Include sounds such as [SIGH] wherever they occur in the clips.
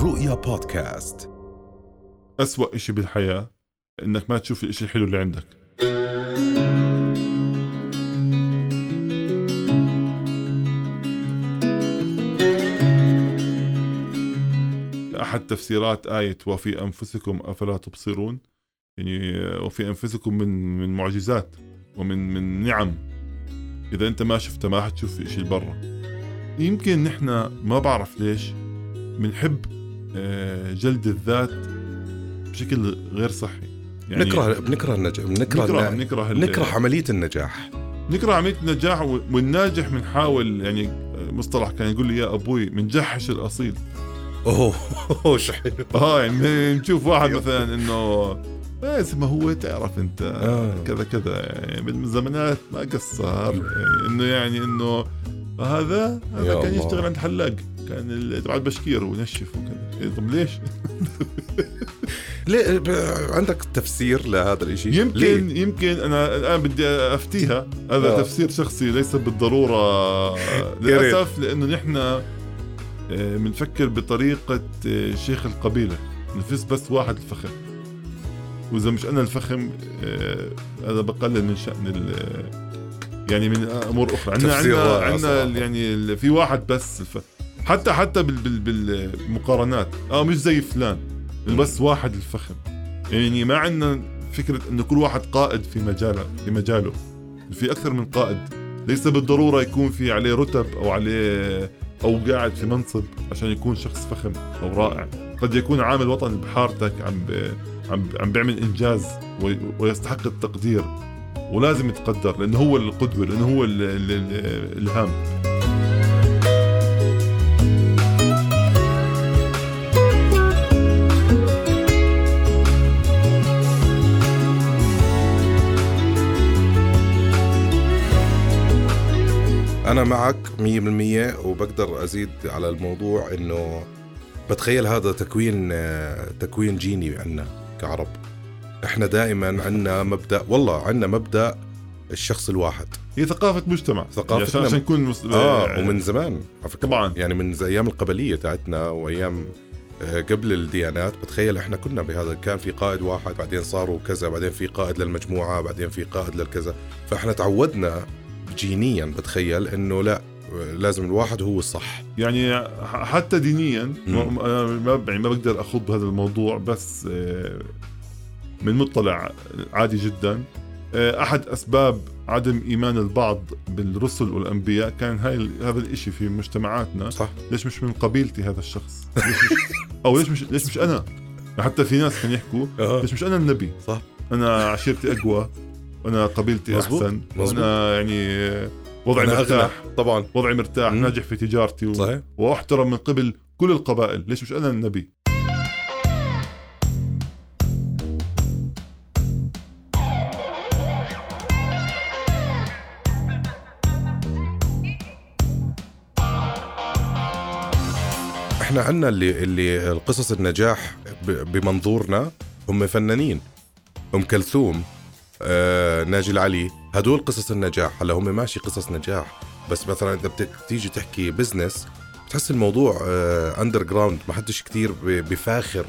الرؤيا بودكاست. أسوأ إشي بالحياة إنك ما تشوف الإشي الحلو اللي عندك. أحد تفسيرات آية وفي أنفسكم أفلا تبصرون يعني وفي أنفسكم من من معجزات ومن من نعم. إذا أنت ما شفتها ما حتشوف إشي برا يمكن نحن ما بعرف ليش بنحب جلد الذات بشكل غير صحي. يعني نكره بنكره النجاح بنكره نكره الن- نكره ال- نكره عملية النجاح. نكره عملية النجاح والناجح بنحاول يعني آه، مصطلح كان يقول لي يا أبوي بنجحش الأصيل. أوه أوه، حلو آه يعني نشوف واحد مثلا إنه بس ما هو تعرف أنت آه. كذا كذا. يعني بالزمانات ما قصر. يعني إنه يعني إنه هذا هذا كان. يشتغل عند حلاق. كان ال- تبع البشكير ونشف وكذا. إيه طب ليش؟ [LAUGHS] ليه؟ عندك تفسير لهذا الشيء يمكن يمكن أنا الآن بدي أفتيها. هذا آه. تفسير شخصي ليس بالضرورة. [LAUGHS] للأسف لأنه نحن آه، بنفكر بطريقة آه، شيخ القبيلة. نفس بس واحد الفخم. وإذا مش أنا الفخم آه، هذا بقلل من شأن ال- يعني من أمور أخرى. عندنا عندنا عندنا يعني في واحد بس الف... حتى حتى بال بال بالمقارنات. آه مش زي فلان. بس واحد الفخم. يعني ما عندنا فكرة إنه كل واحد قائد في مجاله في مجاله. في أكثر من قائد. ليس بالضرورة يكون في عليه رتب أو عليه أو قاعد في منصب عشان يكون شخص فخم أو رائع. قد يكون عامل وطني بحارتك عم. عم عم بيعمل إنجاز وي- ويستحق التقدير. ولازم يتقدر لأنه هو القدوة لأنه هو ال... أنا معك 100% وبقدر أزيد على الموضوع إنه بتخيل هذا تكوين آه، تكوين جيني عندنا كعرب. إحنا دائما عندنا مبدأ والله عندنا مبدأ الشخص الواحد. هي ثقافة مجتمع. ثقافتنا- يعني عشان عشان نكون مس... آه ومن زمان على فكرة. طبعا. يعني من زي أيام القبلية تاعتنا وأيام آه، قبل الديانات بتخيل إحنا كنا بهذا كان في قائد واحد بعدين صاروا كذا بعدين في قائد للمجموعة بعدين في قائد للكذا. فإحنا تعودنا جينيا بتخيل إنه لا لازم الواحد هو الصح. يعني حتى دينيا. ما- ما يعني ما بقدر أخوض بهذا الموضوع بس آه، من مطلع عادي جدا آه، أحد أسباب عدم إيمان البعض بالرسل والأنبياء كان هاي هذا الإشي في مجتمعاتنا. صح. ليش مش من قبيلتي هذا الشخص؟ ليش مش [LAUGHS] أو ليش مش ليش مش أنا؟ حتى في ناس كانوا يحكوا. ليش مش أنا النبي؟ صح. أنا عشيرتي أقوى. أنا قبيلتي مزبوط. أحسن مزبوط. أنا يعني وضعي أنا مرتاح أغنى. طبعا وضعي مرتاح مم. ناجح في تجارتي و... صحيح وأحترم من قبل كل القبائل ليش مش أنا النبي إحنا عندنا اللي اللي القصص النجاح بمنظورنا هم فنانين ام كلثوم آه، ناجي العلي. هدول قصص النجاح. هلا هم ماشي قصص نجاح. بس مثلا إذا بدك تيجي تحكي business بتحس الموضوع underground ما حدش كثير بفاخر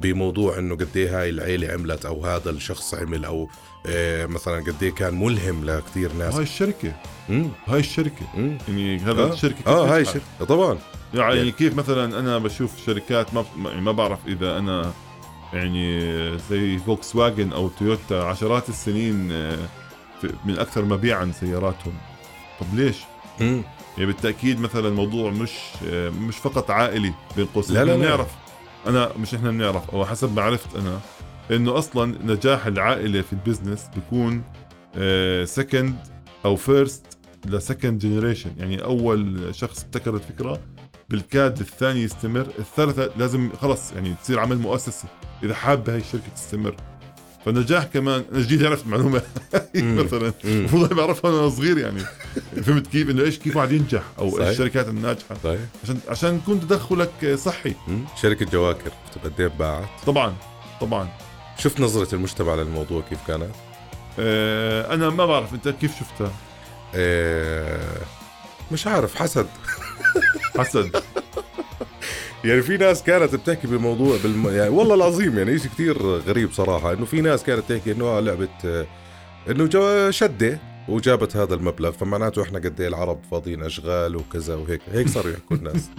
بموضوع إنه قد إيه هاي العيلة عملت أو هذا الشخص عمل أو آه، مثلا قد إيه كان ملهم لكثير ناس. هاي الشركة. مم، هاي الشركة. مم. يعني هذا آه, الشركة آه هاي نجحت؟ شركة. طبعا. يعني يعني- كيف مثلا أنا بشوف شركات ما يعني ما بعرف إذا أنا يعني زي فولكس واجن أو تويوتا عشرات السنين آه، من أكثر مبيعا سياراتهم طب ليش؟ مم. يعني بالتأكيد مثلا الموضوع مش آه، مش فقط عائلي بين قوسين لا، لا، لا. بنعرف أنا مش إحنا بنعرف أو حسب ما عرفت أنا إنه أصلا نجاح العائله في ال business بيكون second أو first ل second generation يعني أول شخص ابتكر الفكرة بالكاد الثاني يستمر الثالثة لازم خلص يعني تصير عمل مؤسسي إذا حابة هاي الشركة تستمر. فالنجاح كمان أنا جديد عرفت معلومه. [LAUGHS] مثلا. المفروض بعرفها وأنا صغير يعني. فهمت كيف؟ إنه إيش كيف واحد ينجح أو صحيح. الشركات الناجحة. صحيح. عشان عشان يكون تدخلك صحي. مم. شركة جواكر. قد إيه باعت؟ طبعا طبعا. شفت نظرة المجتمع للموضوع كيف كانت؟ آه أنا ما بعرف أنت كيف شفتها. إيه مش عارف حسد. حسد. [LAUGHS] يعني في ناس كانت بتحكي بموضوع بالم... يعني والله العظيم يعني شيء كثير غريب صراحة إنه في ناس كانت تحكي إنه لعبه إنه جو شدة وجابت هذا المبلغ فمعناته إحنا قد إيه العرب فاضيين أشغال وكذا وهيك هيك صاروا يحكوا الناس.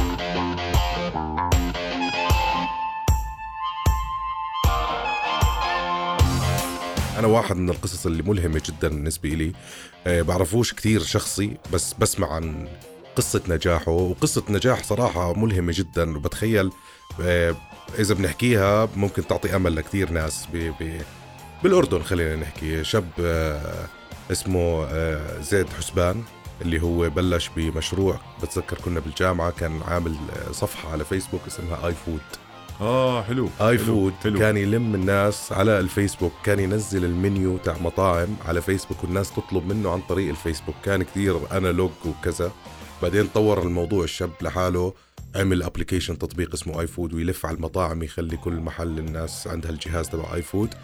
[LAUGHS] أنا واحد من القصص اللي ملهمة جدا بالنسبة لي أه بعرفوش كثير شخصي بس بسمع عن قصة نجاحه وقصة نجاح صراحة ملهمة جدا. وبتخيل أه إذا بنحكيها ممكن تعطي أمل لكثير ناس بي بي بالأردن. خلينا نحكي شاب أه اسمه آه، زيد حسبان اللي هو بلش بمشروع. بتذكر كنا بالجامعة كان عامل آه، صفحة على فيسبوك اسمها iFood آه حلو آي حلو. فود حلو. كان يلم الناس على الفيسبوك كان ينزل المنيو تاع مطاعم على فيسبوك والناس تطلب منه عن طريق الفيسبوك كان كثير analog وكذا بعدين طور الموضوع الشاب لحاله عمل application تطبيق اسمه iFood ويلف على المطاعم يخلي كل محل الناس عندها الجهاز تبع iFood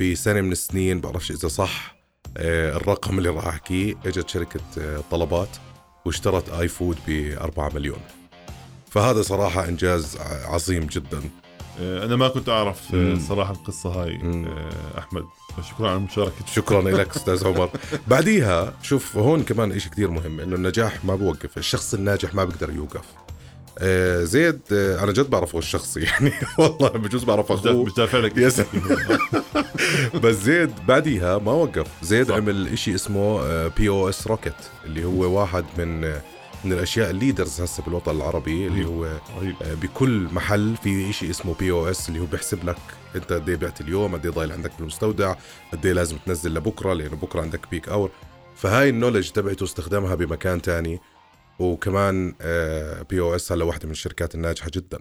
بسنة من السنين بعرفش إذا صح آه، الرقم اللي راح أحكيه إجت شركة آه، طلبات واشترت iFood ب 4 مليون فهذا صراحة إنجاز عظيم جدا. آه، أنا ما كنت أعرف آه،. صراحة القصة هاي. آه، أحمد. شكرا على مشاركتك شكرا لك أستاذ عمر. بعديها شوف هون كمان إشي كتير مهم إنه النجاح ما بوقف الشخص الناجح ما بيقدر يوقف. آه زيد آه أنا جد بعرفه الشخصي [LAUGHS] يعني والله بجوز بعرف أخوه. مش دافع لك. [LAUGHS] بس زيد بعديها ما وقف. زيد صح. عمل إشي اسمه POSRocket اللي هو واحد من من الأشياء ال leaders هسه بالوطن العربي اللي هو آه، بكل محل في شيء اسمه POS اللي هو بيحسب لك أنت قد إيه بعت اليوم قد إيه ضايل عندك بالمستودع قد إيه لازم تنزل لبكرة لأنه بكرة عندك peak hour فهاي ال knowledge تبعته استخدامها بمكان تاني. وكمان POS هلا واحدة من الشركات الناجحة جدا.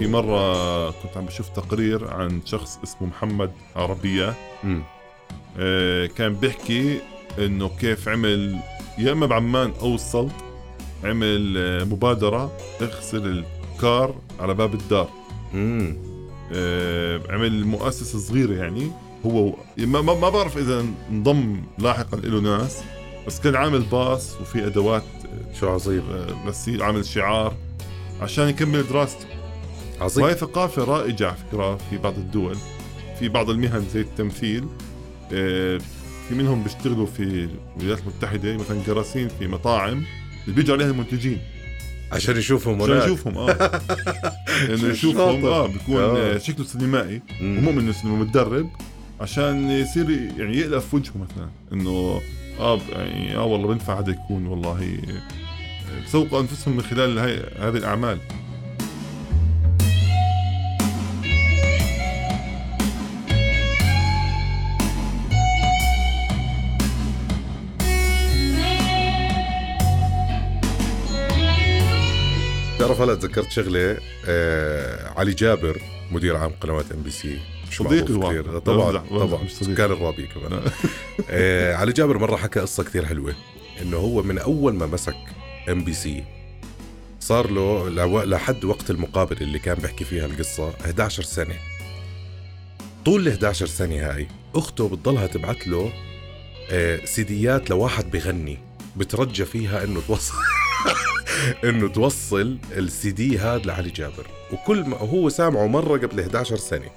في مرة كنت عم بشوف تقرير عن شخص اسمه محمد عربية. امم آه، كان بيحكي إنه كيف عمل يا إما بعمان أو السلط عمل آه، مبادرة اغسل الكار على باب الدار. امم آه، عمل مؤسسة صغيرة يعني. هو ما, ما ما بعرف إذا انضم لاحقا له ناس بس كان عامل باص وفي أدوات شو عظيم. آه، غسيل عامل شعار عشان يكمل دراسته. عظيم وهي ثقافة رائجة على فكرة في بعض الدول في بعض المهن زي التمثيل آه، في منهم بيشتغلوا في الولايات المتحدة مثلا جراسين في مطاعم اللي بيجوا عليها المنتجين عشان يشوفهم عشان يشوفهم آه [LAUGHS] انه شو يشوفهم. آه بيكون آه. آه. شكله سينمائي. ومؤمن إنه متدرب عشان يصير يعني يألف وجهه مثلا إنه آه يعني آه والله بنفع هذا يكون والله بسوقوا أنفسهم من خلال هاي هذه الأعمال تعرف هلا تذكرت شغلة آه علي جابر مدير عام قنوات إم بي سي. صديقي. طبعا بمزح- بمزح طبعا. مش صديقي. كان الرابي كمان. [LAUGHS] آه علي جابر مرة حكى قصة كثير حلوة إنه هو من أول ما مسك إم بي سي صار له لحد وقت المقابله اللي كان بيحكي فيها القصة 11 سنة. طول ال 11 سنة هاي أخته بتضلها تبعت له آه سيديات لواحد بغني بترجى فيها إنه توصل. [LAUGHS] [LAUGHS] انه توصل السي دي هذا لعلي جابر. وكل ما هو سامعه مرة قبل 11 سنة.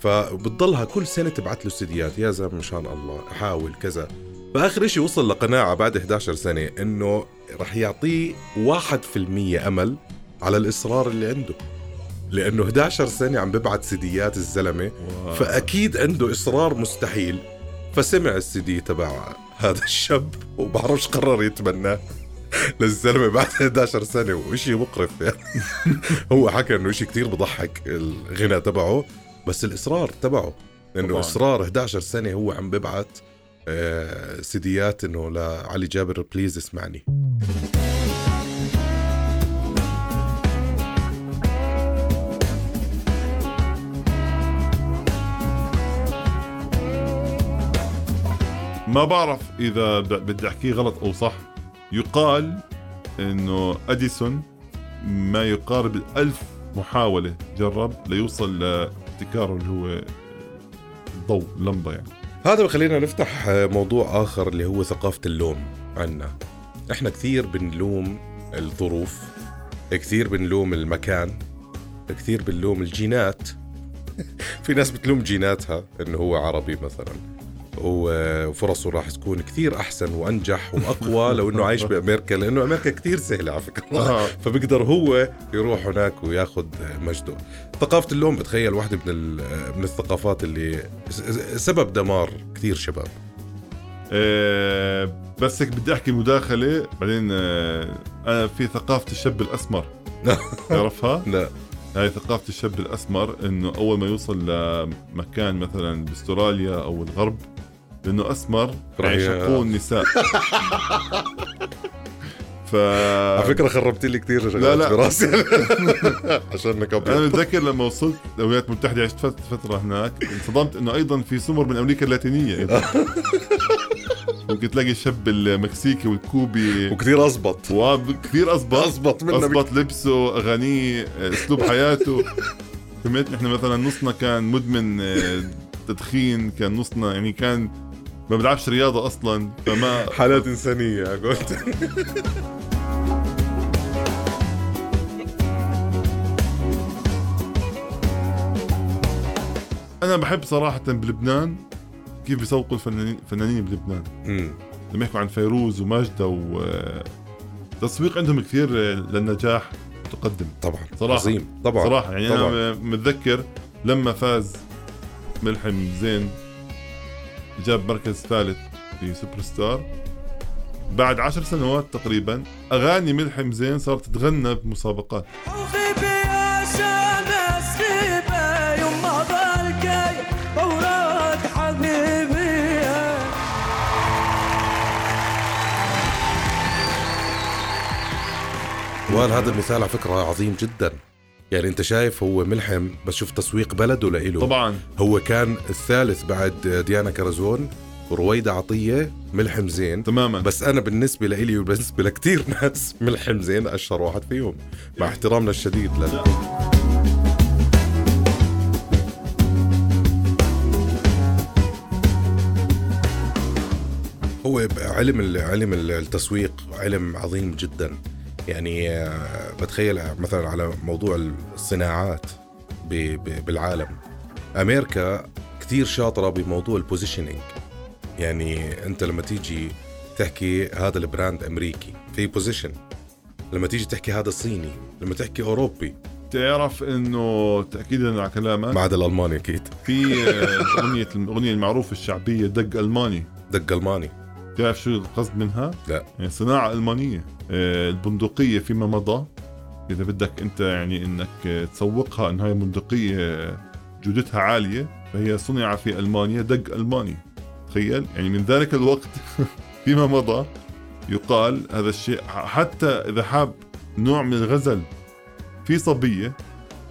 فبتضلها كل سنة تبعت له سيديات يا زلمة مشان الله حاول كذا. فآخر شيء وصل لقناعة بعد 11 سنة إنه رح يعطيه 1% أمل على الإصرار اللي عنده. لأنه 11 سنة عم ببعت سيديات الزلمة فأكيد عنده إصرار مستحيل. فسمع السي دي تبع هذا الشاب وبعرفش قرر يتبناه [LAUGHS] للزلمة بعد 11 سنة وشيء مقرف يعني. [LAUGHS] هو حكى إنه شيء كتير بضحك الغنى تبعه بس الإصرار تبعه. إنه طبعاً. إصرار 11 سنة هو عم ببعت آه، سيديات إنه لعلي جابر بليز اسمعني. ما بعرف إذا بدي أحكيه غلط أو صح. يقال إنه أديسون ما يقارب الألف محاولة جرب ليوصل ابتكاره اللي هو الضوء اللمبه يعني. هذا بخلينا نفتح موضوع آخر اللي هو ثقافة اللوم عنا. إحنا كثير بنلوم الظروف كثير بنلوم المكان كثير بنلوم الجينات. [LAUGHS] في ناس بتلوم جيناتها إنه هو عربي مثلا. وفرصه راح تكون كثير أحسن وأنجح وأقوى لو إنه عايش بأمريكا لأنه أمريكا كثير سهلة على فكرة. آه. فبيقدر هو يروح هناك وياخذ مجده. ثقافة اللوم بتخيل واحدة من من الثقافات اللي سبب دمار كثير شباب. آه، بس هيك بدي أحكي مداخلة بعدين آه، أنا في ثقافة الشاب الأسمر. [LAUGHS] تعرفها؟ لا. هاي ثقافة الشاب الأسمر إنه أول ما يوصل لمكان مثلا بأستراليا أو الغرب لأنه أسمر يعشقوه النساء [LAUGHS] ف على فكرة خربت لي كثير لا، لا. براسي. [LAUGHS] عشانك أنا ابيض بتذكر لما وصلت الولايات المتحده عشت فت- فترة هناك انصدمت إنه أيضا في سمر من أمريكا اللاتينية. [LAUGHS] ممكن تلاقي الشاب المكسيكي والكوبي. وكثير اضبط وكثير اضبط منا بك- اضبط لبسه أغانيه أسلوب حياته. فهمت نحن مثلا نصنا كان مدمن آه، تدخين كان نصنا يعني كان ما بلعبش رياضة أصلا فما [LAUGHS] حالات إنسانية قلت [LAUGHS] أنا بحب صراحة بلبنان كيف بيسوقوا الفنانين الفنانين بلبنان. لما يحكوا عن فيروز وماجدة و تسويق عندهم كثير للنجاح متقدم طبعا صراحة. عظيم طبعا صراحة يعني طبعاً. أنا متذكر لما فاز ملحم زين جاب مركز ثالث في سوبر ستار بعد عشر سنوات تقريبا أغاني ملحم زين صارت تتغنى بمسابقات. وال هذا المثال على فكرة عظيم جدا. يعني انت شايف هو ملحم بس شوف تسويق بلده لإله. طبعا. هو كان الثالث بعد ديانا كرزون ورويدة عطية ملحم زين. تماما. بس أنا بالنسبة لإلي وبالنسبة لكثير ناس [LAUGHS] ملحم زين أشهر واحد فيهم مع احترامنا الشديد له هو علم علم ال- التسويق علم عظيم جدا. يعني آه، بتخيل مثلا على موضوع الصناعات بالعالم. أمريكا كثير شاطرة بموضوع ال positioning يعني أنت لما تيجي تحكي هذا ال brand أمريكي في position لما تيجي تحكي هذا صيني لما تحكي أوروبي. تعرف إنه تاكيدا على كلامك ما عدا الألماني أكيد. في آه، أغنية الاغنيه المعروفة الشعبية دق ألماني. دق ألماني. تعرف شو القصد منها؟ لا. يعني صناعة ألمانية آه، البندقية فيما مضى. إذا بدك أنت يعني آه، تسوقها إن هاي بندقية آه، جودتها عالية فهي صنع في ألمانيا دق ألماني. تخيل؟ يعني من ذلك الوقت [LAUGHS] فيما مضى يقال هذا الشيء. حتى إذا حاب نوع من الغزل في صبية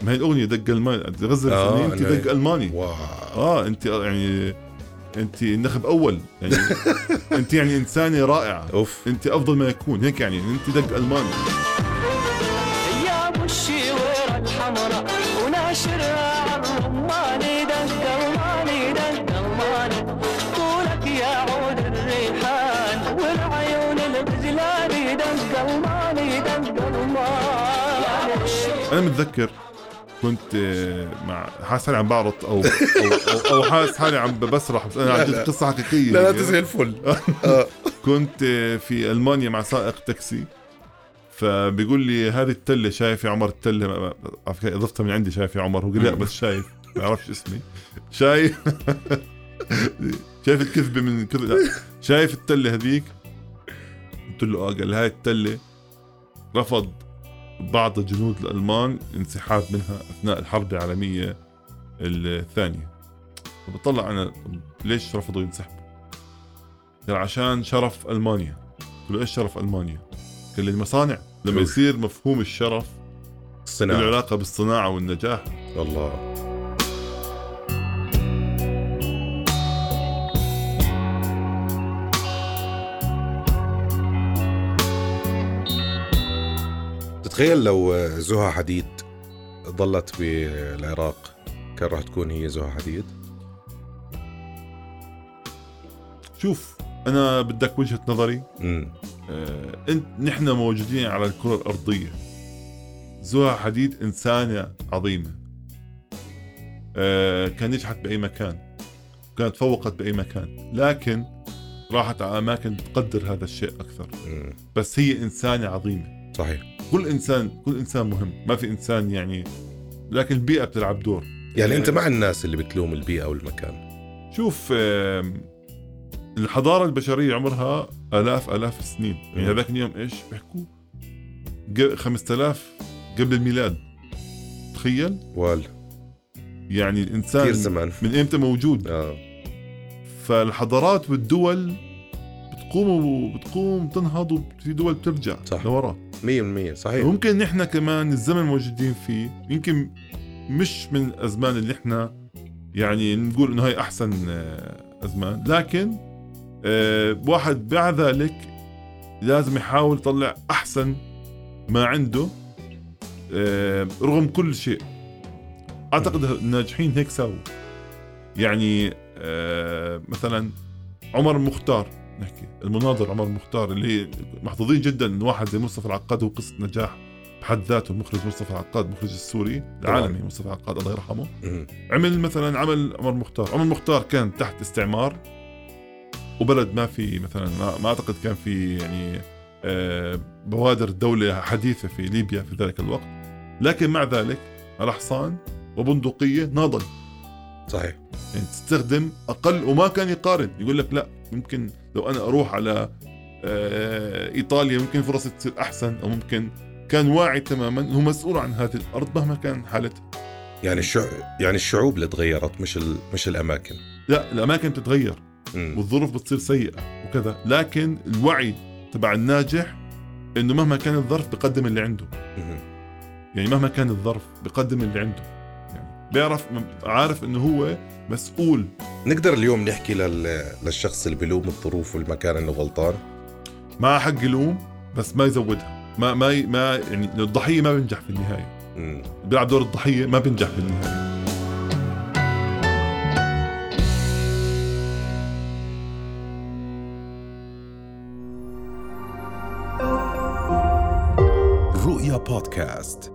ما هي الأغنية دق ألماني غزل آه، آه أنت دق ألماني. واو. آه أنت يعني أنت نخب أول. يعني [LAUGHS] أنت يعني انسانه رائعه أوف. أنت أفضل ما يكون. هيك يعني. أنت دق الماني يا ابو الشويرة الحمراء وناشرها الرماني دق ألماني دق ألماني. طولك يا عود الريحان والعيون الغزلاني دق ألماني دق ألماني. أنا متذكر. كنت آه، مع حاسس حالي عم بعرض أو أو أو حاسس حالي عم بسرح بس أنا لا. قصة حقيقية لا لا هي. تزهي الفل [LAUGHS] كنت آه، في ألمانيا مع سائق تاكسي فبيقول لي هذه التلة شايف يا عمر التلة إضفتها من عندي شايف يا عمر هو قال لا بس شايف ما يعرفش اسمي شايف [LAUGHS] شايف الكذبه من كذا. شايف التلة هذيك قلت له آه قال هاي التلة رفض بعض الجنود الألمان انسحاب منها أثناء الحرب العالمية الثانية فبطلع أنا طب ليش رفضوا ينسحبوا؟ قال عشان شرف ألمانيا قلت له إيش شرف ألمانيا؟ قال لي المصانع لما. يصير مفهوم الشرف له الصناعه علاقة بالصناعة والنجاح الله تتخيل لو زها حديد ضلت بالعراق كان راح تكون هي زها حديد؟ شوف أنا بدك وجهة نظري. امم آه، انت نحن موجودين على الكرة الأرضية. زها حديد إنسانة عظيمة. آه، كان نجحت بأي مكان. كانت تفوقت بأي مكان. لكن راحت على أماكن تقدر هذا الشيء أكثر. أمم. بس هي إنسانة عظيمة. صحيح. كل إنسان كل إنسان مهم. ما في إنسان يعني لكن البيئة بتلعب دور. يعني أنت مع الناس اللي بتلوم البيئة والمكان. شوف الحضارة البشرية عمرها آلاف آلاف السنين. يعني. هذاك اليوم إيش بيحكوا؟ ق- 5000 قبل الميلاد. تخيل. وال يعني كثير الانسان زمان. من إمتى موجود. آه. فالحضارات والدول بتقوم وبتقوم تنهض وفي دول بترجع صح. لورا. 100% صحيح. ممكن نحن كمان الزمن الموجودين فيه يمكن مش من الأزمان اللي إحنا يعني نقول إنه هاي أحسن آه، أزمان. لكن آه، واحد مع ذلك لازم يحاول يطلع أحسن ما عنده آه، رغم كل شيء. أعتقد الناجحين هيك ساووا. يعني مثلا عمر المختار نحكي. المناظر عمر المختار اللي محظوظين جدا إن واحد زي مصطفى العقاد هو قصة نجاح بحد ذاته المخرج مصطفى العقاد المخرج السوري العالمي مصطفى العقاد الله يرحمه. عمل مثلا عمل عمر مختار. عمر مختار كان تحت استعمار وبلد ما في مثلا ما, ما أعتقد كان في يعني آه، بوادر دولة حديثة في ليبيا في ذلك الوقت. لكن مع ذلك على حصان وبندقية ناضل صحيح. يعني تستخدم أقل وما كان يقارن. يقول لك لا ممكن لو أنا أروح على آه، إيطاليا ممكن فرصي تصير أحسن أو ممكن كان واعي تماما هو مسؤول عن هذه الأرض مهما كان حالتها. يعني الشع... يعني الشعوب اللي تغيرت مش ال... مش الأماكن. لا الأماكن بتتغير أمم. والظروف بتصير سيئة وكذا. لكن الوعي تبع الناجح إنه مهما كان الظرف بقدم اللي عنده. أمم. يعني مهما كان الظرف بقدم اللي عنده. بيعرف عارف إنه هو مسؤول. نقدر اليوم نحكي لل... للشخص اللي بلوم الظروف والمكان انه غلطان؟ مع حق يلوم بس ما يزودها. ما ما ما يعني الضحية ما بينجح في النهاية. بيلعب دور الضحية ما بينجح في النهاية. رؤيا بودكاست.